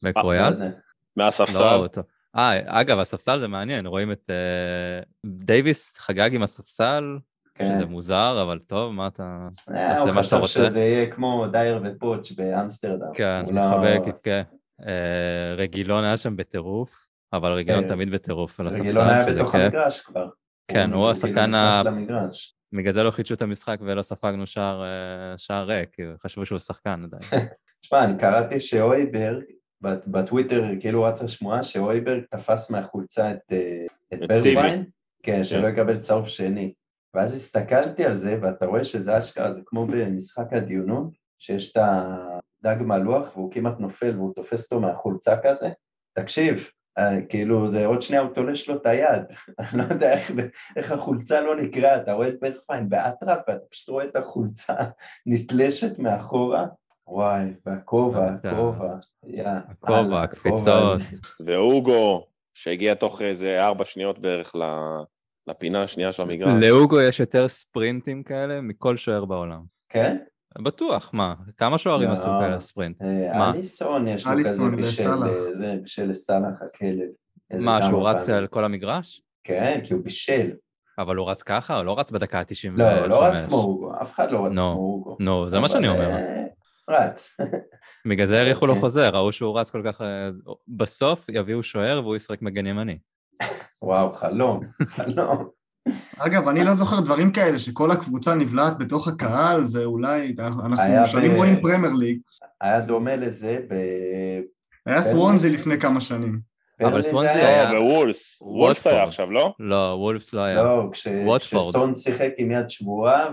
מקרויאל? יודע. מהספסל? לא, אותו. אה, אגב, הספסל זה מעניין, רואים את אה, דייוויס חגג עם הספסל, כן. שזה מוזר, אבל טוב, מה אתה... אה, תעשה הוא מה שאתה חשב רוצה. שזה יהיה כמו דייר ופוטש באמסטרדם. כן, הוא לא- מחבק, יבכה. אה, רגילון היה שם בטירוף, אבל רגילון כן. תמיד בטירוף על הספסל, רגילון היה בתוך. המגרש כבר. כן, הוא השחקן ה-. בגלל זה לא חידשו את המשחק ולא ספגנו שער, אה, שער ריק, כי חשבו שהוא שחקן עדיין. תשמע, אני קראתי שאויברג, בטוויטר כאילו רצה שמועה שאויברג תפס מהחולצה את, אה, את את סטיבי. ברוויין, כן, שלא יקבל צהוב שני. ואז הסתכלתי על זה, ואתה רואה שזה אשכרה, זה כמו במשחק הדיונות, שיש את הדג מלוח והוא כמעט נופל והוא תופס אותו מהחולצה כזה. תקשיב, כאילו זה עוד שנייה הוא תולש לו את היד, אני לא יודע איך, איך החולצה לא נקרעת, אתה רואה את ברוויין באטרף ואתה פשוט רואה את החולצה נתלשת מאחורה. וואי, והכובע. הכובע, יא, הכובע, הקפיצות. הזה. ואוגו, שהגיע תוך איזה ארבע שניות בערך ל- לפינה השנייה של המגרש. לאוגו יש יותר ספרינטים כאלה מכל שוער בעולם. כן? בטוח, מה? כמה שוערים לא. עשו כאלה ספרינט? אה, מה? אליסון יש לו כזה בשל. אה, לסאלח הכלב. מה, שהוא רץ. על כל המגרש? כן, כי הוא בישל. אבל הוא רץ ככה? הוא לא רץ בדקה ה-95. לא, הוא לא רץ כמו אוגו, אף אחד לא רץ כמו אוגו. נו, זה מה שאני אומר. אה, רץ. בגלל זה האריכו לו אוקיי. חוזה, ראו שהוא רץ כל כך... בסוף יביאו שוער והוא ישחק מגן ימני. וואו, חלום, חלום. אגב, אני לא זוכר דברים כאלה, שכל הקבוצה נבלעת בתוך הקהל, זה אולי, אנחנו שנים ב- רואים פרמייר ליג, היה דומה לזה ב... היה כן. סוונזי לפני כמה שנים. אבל סוונזי היה- לא, וולפס. וולפס היה. עכשיו, לא? לא, וולפס לא היה. לא. כשסון שיחק עם יד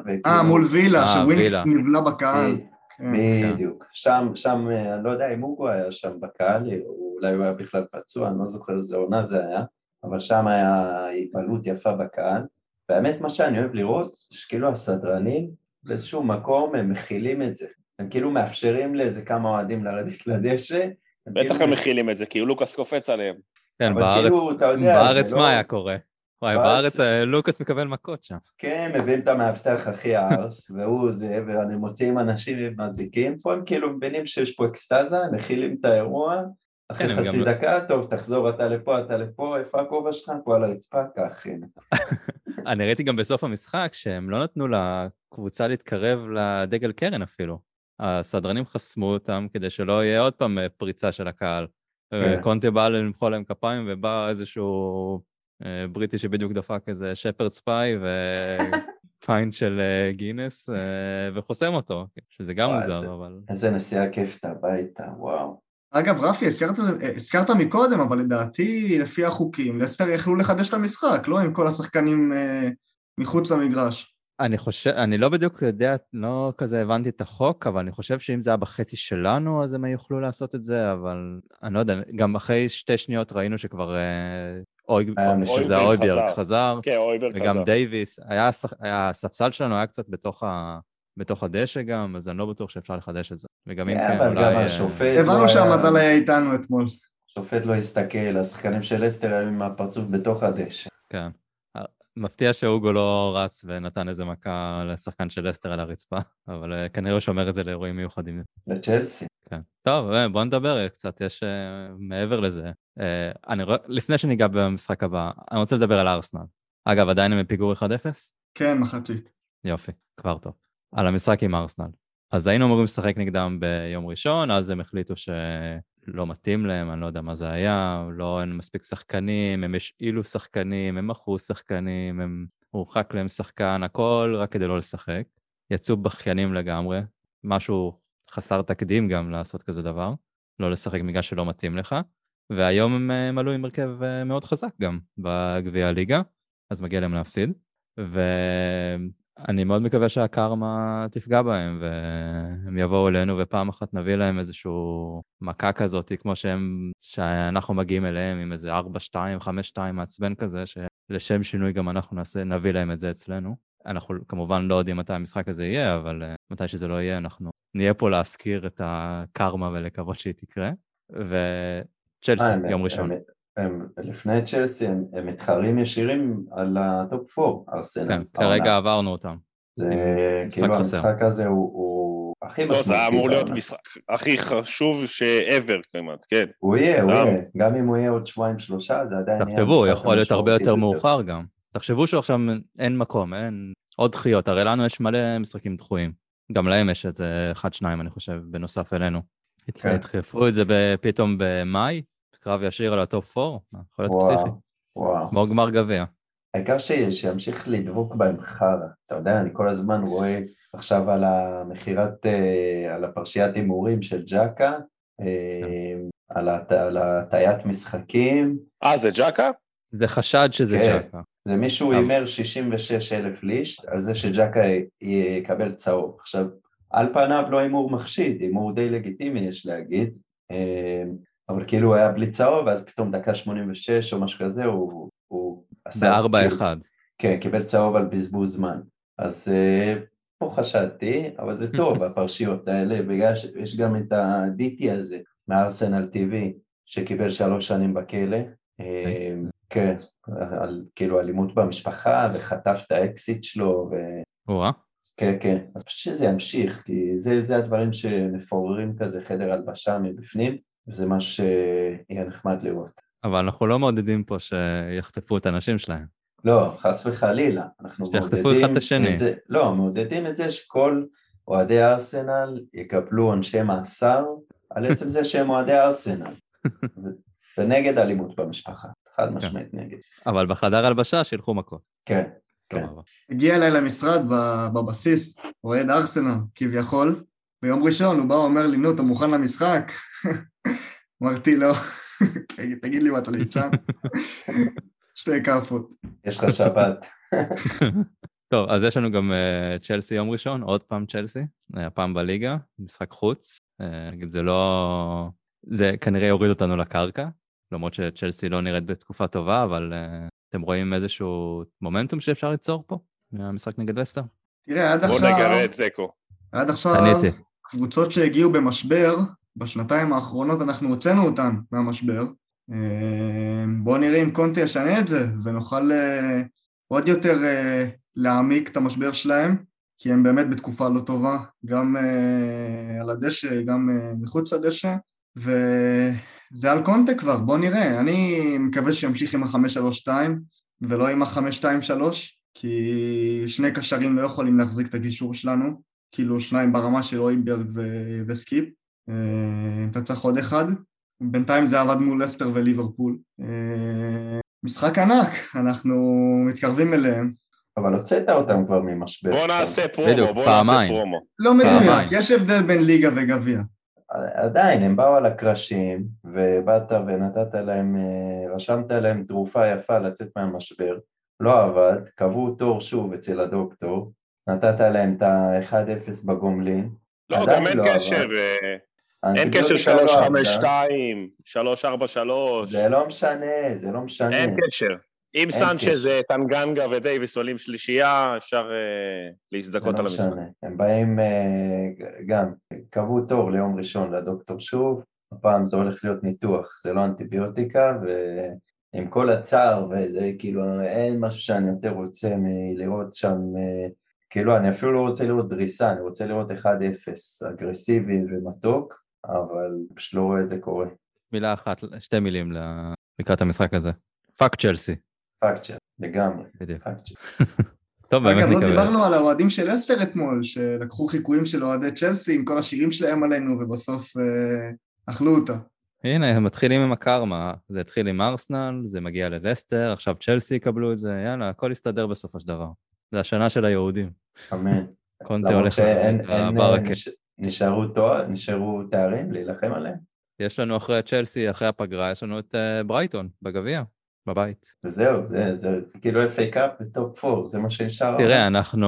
וכאילו... אה, מול וילה, אה, שווינקס. נבלע בקהל. כן. בדיוק. שם, שם, אה, אני לא יודע אם אוגו היה שם בקהל, או אולי הוא היה בכלל פצוע, אני לא זוכר איזה עונה זה היה, אבל שם היה התעלות יפה בקהל. והאמת, מה שאני אוהב לראות, שכאילו הסדרנים, באיזשהו מקום הם מכילים את זה. הם כאילו מאפשרים לאיזה כמה אוהדים לרדת לדשא. הם בטח כאילו- הם מכילים את זה, כי לוקאס קופץ עליהם. כן, אבל בארץ, כאילו, אתה יודע, בארץ זה מה לא- היה קורה? וואי, בארץ- בארץ אה, לוקאס מקבל מכות שם. כן, מביאים את המאבטח הכי ארס, והוא זה, ואני מוציאים אנשים עם מזיקים, פה הם כאילו מבינים שיש פה אקסטזה, מכילים את האירוע, אחרי כן, חצי גם- דקה, טוב, תחזור אתה לפה, אתה לפה, איפה הכובע שלך? פה על הרצפה, הנה. אני ראיתי גם בסוף המשחק שהם לא נתנו לקבוצה להתקרב לדגל קרן אפילו. הסדרנים חסמו אותם כדי שלא יהיה עוד פעם אה, פריצה של הקהל. כן. קונטה בא למחוא להם כפיים ובא איזשהו אה, בריטי שבדיוק דפק איזה שפרד ספיי ופיינט של אה, גינס אה, וחוסם אותו, שזה גם מוזר, אבל... איזה נסיעה כיפת הביתה, וואו. אגב, רפי, הזכרת, הזכרת מקודם, אבל לדעתי, לפי החוקים, לסטר יכלו לחדש את המשחק, לא עם כל השחקנים אה, מחוץ למגרש. אני חושב, אני לא בדיוק יודע, לא כזה הבנתי את החוק, אבל אני חושב שאם זה היה בחצי שלנו, אז הם יוכלו לעשות את זה, אבל אני לא יודע, גם אחרי שתי שניות ראינו שכבר אה, אוי, מישהו- שזה אויברג חזר. חזר, כן, אויברג חזר. וגם דייוויס, היה, הספסל שלנו היה קצת בתוך, ה, בתוך הדשא גם, אז אני לא בטוח שאפשר לחדש את זה. וגם אם כן, כן, אבל אולי... גם אה, השופט לא הבנו היה- שהמזל היה איתנו אתמול. השופט לא הסתכל, השחקנים של אסטר היו עם הפרצוף בתוך הדשא. כן. מפתיע שאוגו לא רץ ונתן איזה מכה לשחקן של אסטר על הרצפה, אבל אה, כנראה הוא שומר את זה לאירועים מיוחדים. לצ'לסי. כן. טוב, אה, בוא נדבר אה, קצת, יש אה, מעבר לזה. אה, אני לפני שניגע במשחק הבא, אני רוצה לדבר על ארסנל. אגב, עדיין הם בפיגור 1-0? כן, מחצית. יופי, כבר טוב. על המשחק עם ארסנל. אז היינו אמורים לשחק נגדם ביום ראשון, אז הם החליטו שלא מתאים להם, אני לא יודע מה זה היה, לא אין מספיק שחקנים, הם השאילו שחקנים, הם מכרו שחקנים, הם הורחק להם שחקן, הכל רק כדי לא לשחק. יצאו בכיינים לגמרי, משהו חסר תקדים גם לעשות כזה דבר, לא לשחק בגלל שלא מתאים לך. והיום הם אה, הם עלו עם הרכב אה, מאוד חזק גם בגביע הליגה, אז מגיע להם להפסיד. ואני מאוד מקווה שהקרמה תפגע בהם, והם יבואו אלינו ופעם אחת נביא להם איזושהי מכה כזאת, כמו שהם, שאנחנו מגיעים אליהם עם איזה 4-2, 5-2 מעצבן כזה, שלשם שינוי גם אנחנו נעשה, נביא להם את זה אצלנו. אנחנו כמובן לא יודעים מתי המשחק הזה יהיה, אבל uh, מתי שזה לא יהיה, אנחנו נהיה פה להזכיר את הקרמה ולקוות שהיא תקרה. וצ'לסי, אה, יום ראשון. הם- לפני צ'לסי הם הם מתחרים ישירים על ה top 4, ארסנל. כן, כרגע עברנו אותם. זה כאילו חסר. המשחק הזה הוא- הוא הכי לא, זה אמור להיות. משחק הכי חשוב ש-ever כמעט, כן. הוא יהיה, הוא גם. יהיה. גם אם הוא יהיה עוד שבועיים שלושה, זה עדיין יהיה תחשבו, המשחק יכול להיות הרבה יותר. מאוחר גם. תחשבו שעכשיו אין מקום, אין עוד דחיות, הרי לנו יש מלא משחקים דחויים. גם להם יש איזה אחד, שניים, אני חושב, בנוסף אלינו. כן. ידחפו את זה פתאום במאי, קרב ישיר על ה top 4, יכול להיות פסיכי. וואו. כמו גמר גביע. העיקר שימשיך לדבוק בהם חרא. אתה יודע, אני כל הזמן רואה עכשיו על המכירת, אה, על הפרשיית הימורים של ג'קה, אה, על הט- על הטיית משחקים, אה, זה ג'קה? זה חשד שזה כן. ג'קה. זה מישהו הימר 66 אלף ליש על זה שג'קה יקבל צהוב. עכשיו, על פניו לא הימור מחשיד, הימור די לגיטימי יש להגיד, אה, אבל כאילו הוא היה בלי צהוב, ואז פתאום דקה 86 או משהו כזה, הוא... הוא עשה... בארבע כאילו- אחד. כן, קיבל צהוב על בזבוז זמן. אז אה, פה חשדתי, אבל זה טוב, הפרשיות האלה, בגלל שיש גם את ה-DT הזה, מארסנל TV, שקיבל שלוש שנים בכלא. אה, כן, על כאילו אלימות במשפחה, וחטף את האקסיט שלו, ו... כן, כן. אז פשוט שזה ימשיך, כי זה, זה הדברים שמפוררים כזה חדר הלבשה מבפנים, וזה מה שיהיה נחמד לראות. אבל אנחנו לא מעודדים פה שיחטפו את הנשים שלהם. לא, חס וחלילה, אנחנו שיחטפו מעודדים אחד את השני. זה, לא, מעודדים את זה שכל אוהדי ארסנל יקבלו עונשי מאסר על עצם זה שהם אוהדי ארסנל, ונגד אלימות במשפחה, חד משמעית נגד. אבל בחדר הלבשה שילכו מכות. כן, כן. הגיע אליי למשרד ב- בבסיס, אוהד ארסנל, כביכול. ביום ראשון הוא בא ואומר לי, נו, אתה מוכן למשחק? אמרתי לו, "תגיד- תגיד לי מה אתה ליצן? שתי כאפות. יש לך שבת. טוב, אז יש לנו גם uh, צ'לסי יום ראשון, עוד פעם צ'לסי, uh, הפעם בליגה, משחק חוץ. Uh, נגיד, זה לא... זה כנראה יוריד אותנו לקרקע, למרות שצ'לסי לא נראית בתקופה טובה, אבל uh, אתם רואים איזשהו מומנטום שאפשר ליצור פה מהמשחק נגד לסטר? תראה, עד בוא עכשיו, נגרה את זקו. עד עכשיו, עניתי. קבוצות שהגיעו במשבר, בשנתיים האחרונות אנחנו הוצאנו אותן מהמשבר. אה, בואו נראה אם קונטי ישנה את זה, ונוכל אה, עוד יותר אה, להעמיק את המשבר שלהם, כי הם באמת בתקופה לא טובה, גם על הדשא, גם מחוץ לדשא, וזה על קונטה כבר, בואו נראה. אני מקווה שימשיך עם ה-532 ולא עם ה-523, כי שני קשרים לא יכולים להחזיק את הגישור שלנו, כאילו שניים ברמה של אויברג וסקיפ. אה, אתה צריך עוד אחד. בינתיים זה עבד מול לסטר וליברפול. אה, משחק ענק, אנחנו מתקרבים אליהם. אבל הוצאת אותם כבר ממשבר. בוא נעשה פרומו, בדיוק, בוא נעשה. פרומו. לא מדויק. יש הבדל בין ליגה וגביע. עדיין, הם באו על הקרשים, ובאת ונתת להם, אה, רשמת להם תרופה יפה לצאת מהמשבר, לא עבד, קבעו תור שוב אצל הדוקטור, נתת להם את ה-1-0 בגומלין. לא, גם אין לא קשר, עבד. אין קשר לא עבדה. 352, 343, זה לא משנה, זה לא משנה. אין קשר. אם סנצ'ז, אה, טנגנגה ודייוויס עולים שלישייה, אפשר אה, להזדכות לא על המשחק. הם באים אה, גם, קבעו תור ליום ראשון לדוקטור שוב, הפעם זה הולך להיות ניתוח, זה לא אנטיביוטיקה, ועם כל הצער, וזה כאילו, אין משהו שאני יותר רוצה מלראות שם, כאילו, אני אפילו לא רוצה לראות דריסה, אני רוצה לראות 1-0, אגרסיבי ומתוק, אבל פשוט לא רואה את זה קורה. מילה אחת, שתי מילים ל- לקראת המשחק הזה. fuck צ'לסי. fuck צ'ל, לגמרי, בדיוק. טוב, באמת אגב, לא נקווה. דיברנו על האוהדים של לסטר אתמול, שלקחו חיקויים של אוהדי צ'לסי עם כל השירים שלהם עלינו, ובסוף אה, אכלו אותה. הנה, הם מתחילים עם הקרמה. זה התחיל עם ארסנל, זה מגיע ללסטר, עכשיו צ'לסי יקבלו את זה, יאללה, הכל יסתדר בסופו של דבר. זה השנה של היהודים. אמן. קונטה הולך לברקה. נש- נשארו תואר, נשארו תארים להילחם עליהם, יש לנו אחרי צ'לסי, אחרי הפגרה, יש לנו את אה, ברייטון בגביע, בבית. וזהו, זה, זה, זה כאילו FA קאפ וטופ 4, זה מה שנשאר. תראה, אנחנו,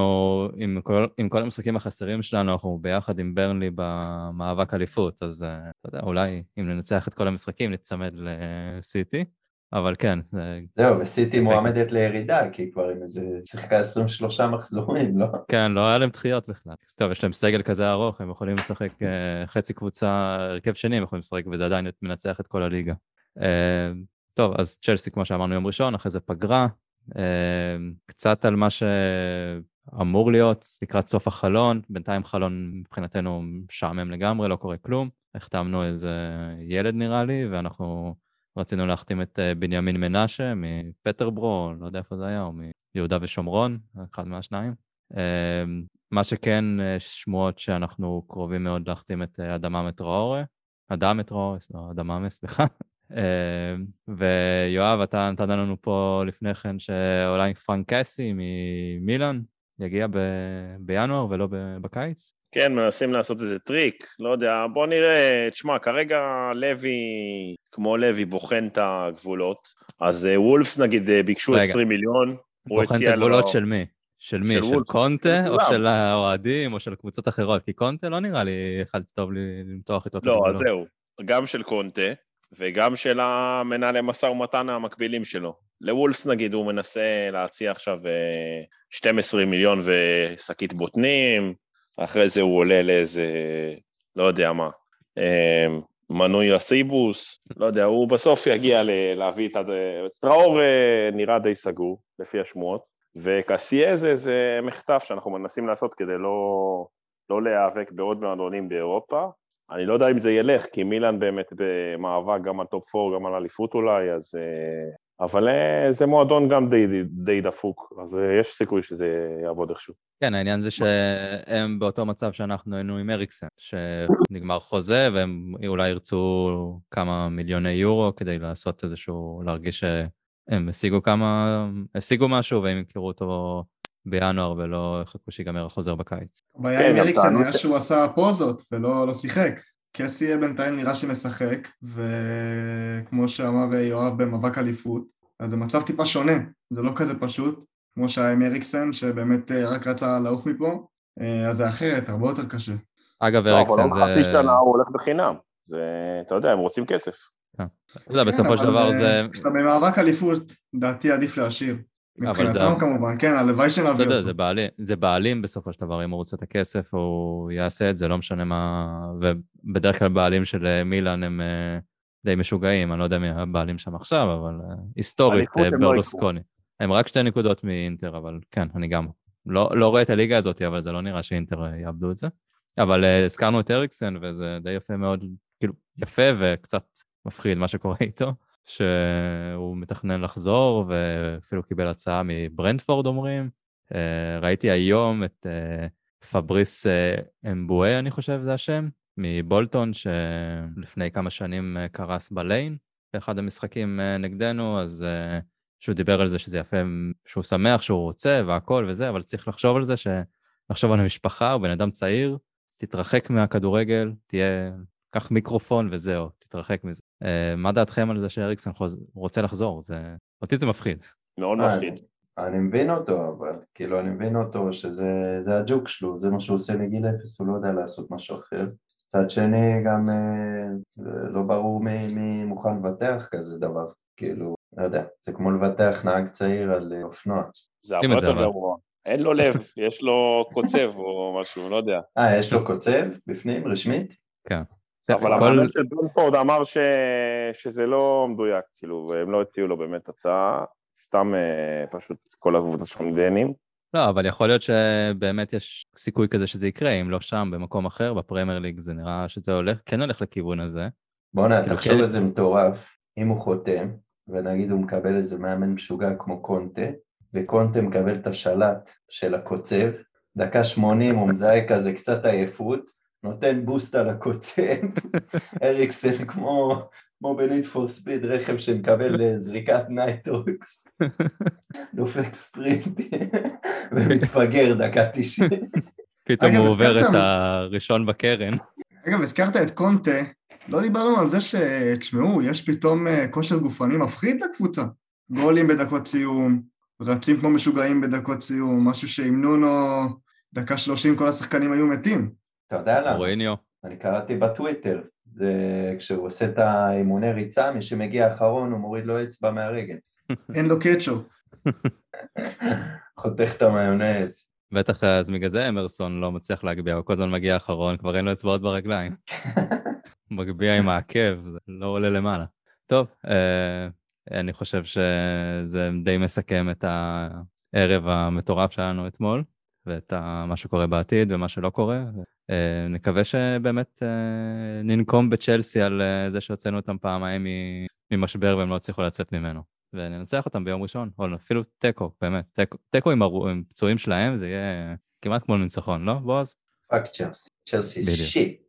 עם כל, עם כל המשחקים החסרים שלנו, אנחנו ביחד עם ברנלי במאבק אליפות, אז אה, אתה יודע, אולי אם ננצח את כל המשחקים, נצמד לסיטי, אבל כן, זה, זהו, וסיטי מועמדת לירידה, כי כבר עם איזה, שיחקה 23 מחזורים, לא? כן, לא היה להם דחיות בכלל. טוב, יש להם סגל כזה ארוך, הם יכולים לשחק אה, חצי קבוצה, הרכב שני הם יכולים לשחק, וזה עדיין מנצח את כל הליגה. אה, טוב, אז צ'לסי, כמו שאמרנו, יום ראשון, אחרי זה פגרה. אה, קצת על מה שאמור להיות לקראת סוף החלון, בינתיים חלון מבחינתנו משעמם לגמרי, לא קורה כלום. החתמנו איזה ילד נראה לי, ואנחנו רצינו להחתים את אה, בנימין מנשה מפטרברו, לא יודע איפה זה היה, או מיהודה ושומרון, אחד מהשניים. אה, מה שכן, אה, שמועות שאנחנו קרובים מאוד להחתים את אה, אדמה טראורה, אדם טראורה, לא, אדמה, סליחה. אה, ויואב, אתה נתן לנו פה לפני כן שאולי פרנק קאסי ממילאן יגיע ב- בינואר ולא ב- בקיץ. כן, מנסים לעשות איזה טריק, לא יודע, בוא נראה, תשמע, כרגע לוי, כמו לוי, בוחן את הגבולות, אז אה, וולפס נגיד אה, ביקשו רגע. 20 מיליון, הוא בוחן את הציע לו... הגבולות של מי? של מי? של של קונטה, או. של האוהדים, או של קבוצות אחרות? כי קונטה לא נראה לי אחד טוב למתוח איתו את לא, הגבולות. אז זהו, גם של קונטה, וגם של המנהלי משא ומתן המקבילים שלו. לוולפס נגיד הוא מנסה להציע עכשיו אה, 12 מיליון ושקית בוטנים, אחרי זה הוא עולה לאיזה, לא יודע מה, אה, מנוי הסיבוס, לא יודע, הוא בסוף יגיע להביא את ה... טראורה, נראה די סגור, לפי השמועות, וקסייה זה איזה מחטף שאנחנו מנסים לעשות כדי לא, לא להיאבק בעוד מועדונים באירופה. אני לא יודע אם זה ילך, כי מילאן באמת במאבק גם על top 4, גם על אליפות אולי, אז... אבל אה, זה מועדון גם די, די, די דפוק, אז אה, יש סיכוי שזה יעבוד איכשהו. כן, העניין זה שהם באותו מצב שאנחנו היינו עם אריקסן, שנגמר חוזה והם אולי ירצו כמה מיליוני יורו כדי לעשות איזשהו, להרגיש שהם השיגו כמה, השיגו משהו והם ימכרו אותו בינואר ולא יחכו שיגמר החוזר בקיץ. הבעיה כן, עם גם אריקסן היה ש- שהוא עשה פוזות ולא לא שיחק. קסי בינתיים נראה שמשחק, וכמו שאמר יואב במאבק אליפות, אז זה מצב טיפה שונה, זה לא כזה פשוט, כמו שהיה עם אריקסן, שבאמת אה, רק רצה לעוף מפה, אה, אז זה אחרת, הרבה יותר קשה. אגב, לא, אבל אריקסן עוד זה... חצי שנה הוא הולך בחינם. זה, אתה יודע, הם רוצים כסף. אתה יודע, בסופו של כן, דבר אבל, זה... כשאתה במאבק אליפות, דעתי עדיף להשאיר. אבל זה- מבחינתם כמובן, כן, הלוואי יודע, אותו. זה בעלים, זה בעלים בסופו של דבר, אם הוא רוצה את הכסף, הוא יעשה את זה, לא משנה מה... ובדרך כלל בעלים של אה, מילאן הם אה, די משוגעים, אני לא יודע מי הבעלים שם עכשיו, אבל אה, היסטורית, אה, הם לא ברלוסקוני. הם רק שתי נקודות מאינטר, אבל כן, אני גם לא, לא רואה את הליגה הזאת, אבל זה לא נראה שאינטר יאבדו את זה. אבל הזכרנו את אריקסן, וזה די יפה מאוד, כאילו, יפה וקצת מפחיד מה שקורה איתו, שהוא מתכנן לחזור, ואפילו קיבל הצעה מברנדפורד, אומרים. אה, ראיתי היום את אה, פבריס אה, אמבואה, אני חושב זה השם, מבולטון, שלפני כמה שנים קרס בליין, באחד המשחקים נגדנו, אז שהוא דיבר על זה שזה יפה, שהוא שמח שהוא רוצה והכל וזה, אבל צריך לחשוב על זה, ש... לחשוב על המשפחה, הוא בן אדם צעיר, תתרחק מהכדורגל, תהיה, קח מיקרופון וזהו, תתרחק מזה. אה, מה דעתכם על זה שאריקסן חוז... רוצה לחזור? זה... אותי זה מפחיד. מאוד אה, מפחיד. אני מבין אותו, אבל כאילו אני מבין אותו שזה זה הג'וק שלו, זה מה שהוא עושה מגיל אפס, הוא לא יודע לעשות משהו אחר. מצד שני גם אה, לא ברור מי, מי מוכן לבטח כזה דבר, כאילו, לא יודע, זה כמו לבטח נהג צעיר על אופנוע. זה הרבה יותר גרוע. אין לו לב, יש לו קוצב או משהו, לא יודע. אה, יש לו קוצב בפנים, רשמית? כן. אבל המאמן של ברנפורד אמר ש... שזה לא מדויק, כאילו, הם לא הציעו לו באמת הצעה, סתם אה, פשוט כל הקבוצה שלהם דנים. לא, אבל יכול להיות שבאמת יש סיכוי כזה שזה יקרה, אם לא שם, במקום אחר, בפרמייר ליג זה נראה שזה הולך, כן הולך לכיוון הזה. בואנה, כאילו תחשוב כן... איזה מטורף, אם הוא חותם, ונגיד הוא מקבל איזה מאמן משוגע כמו קונטה, וקונטה מקבל את השלט של הקוצב, דקה שמונים הוא מזהה כזה קצת עייפות, נותן boost על הקוצב, אריקסן כמו, כמו ב Need for Speed, רכב שמקבל אה, זריקת nitrox, דופק ספרינט ומתפגר דקה תשעים. פתאום הוא עובר את הראשון בקרן. אגב, הזכרת את קונטה, לא דיברנו על זה שתשמעו, יש פתאום אה, כושר גופני מפחיד לקבוצה. גולים בדקות סיום, רצים כמו משוגעים בדקות סיום, משהו שעם נונו דקה שלושים כל השחקנים היו מתים. אתה יודע למה? אוריניו. אני קראתי בטוויטר, זה כשהוא עושה את האימוני ריצה, מי שמגיע אחרון הוא מוריד לו אצבע מהרגל. אין לו קטשופ. חותך את המיונז. בטח אז בגלל זה אמרסון לא מצליח להגביה, הוא כל הזמן מגיע אחרון, כבר אין לו אצבעות ברגליים. מגביה עם העקב, זה לא עולה למעלה. טוב, אה, אני חושב שזה די מסכם את הערב המטורף שלנו אתמול, ואת מה שקורה בעתיד ומה שלא קורה. אה, נקווה שבאמת אה, ננקום בצ'לסי על אה, זה שהוצאנו אותם פעמיים ממשבר והם לא הצליחו לצאת ממנו. וננצח אותם ביום ראשון, או אפילו תיקו, באמת, תיקו עם, עם פצועים שלהם, זה יהיה כמעט כמו ניצחון, לא, בועז? fuck צ'לסי, צ'לסי shit.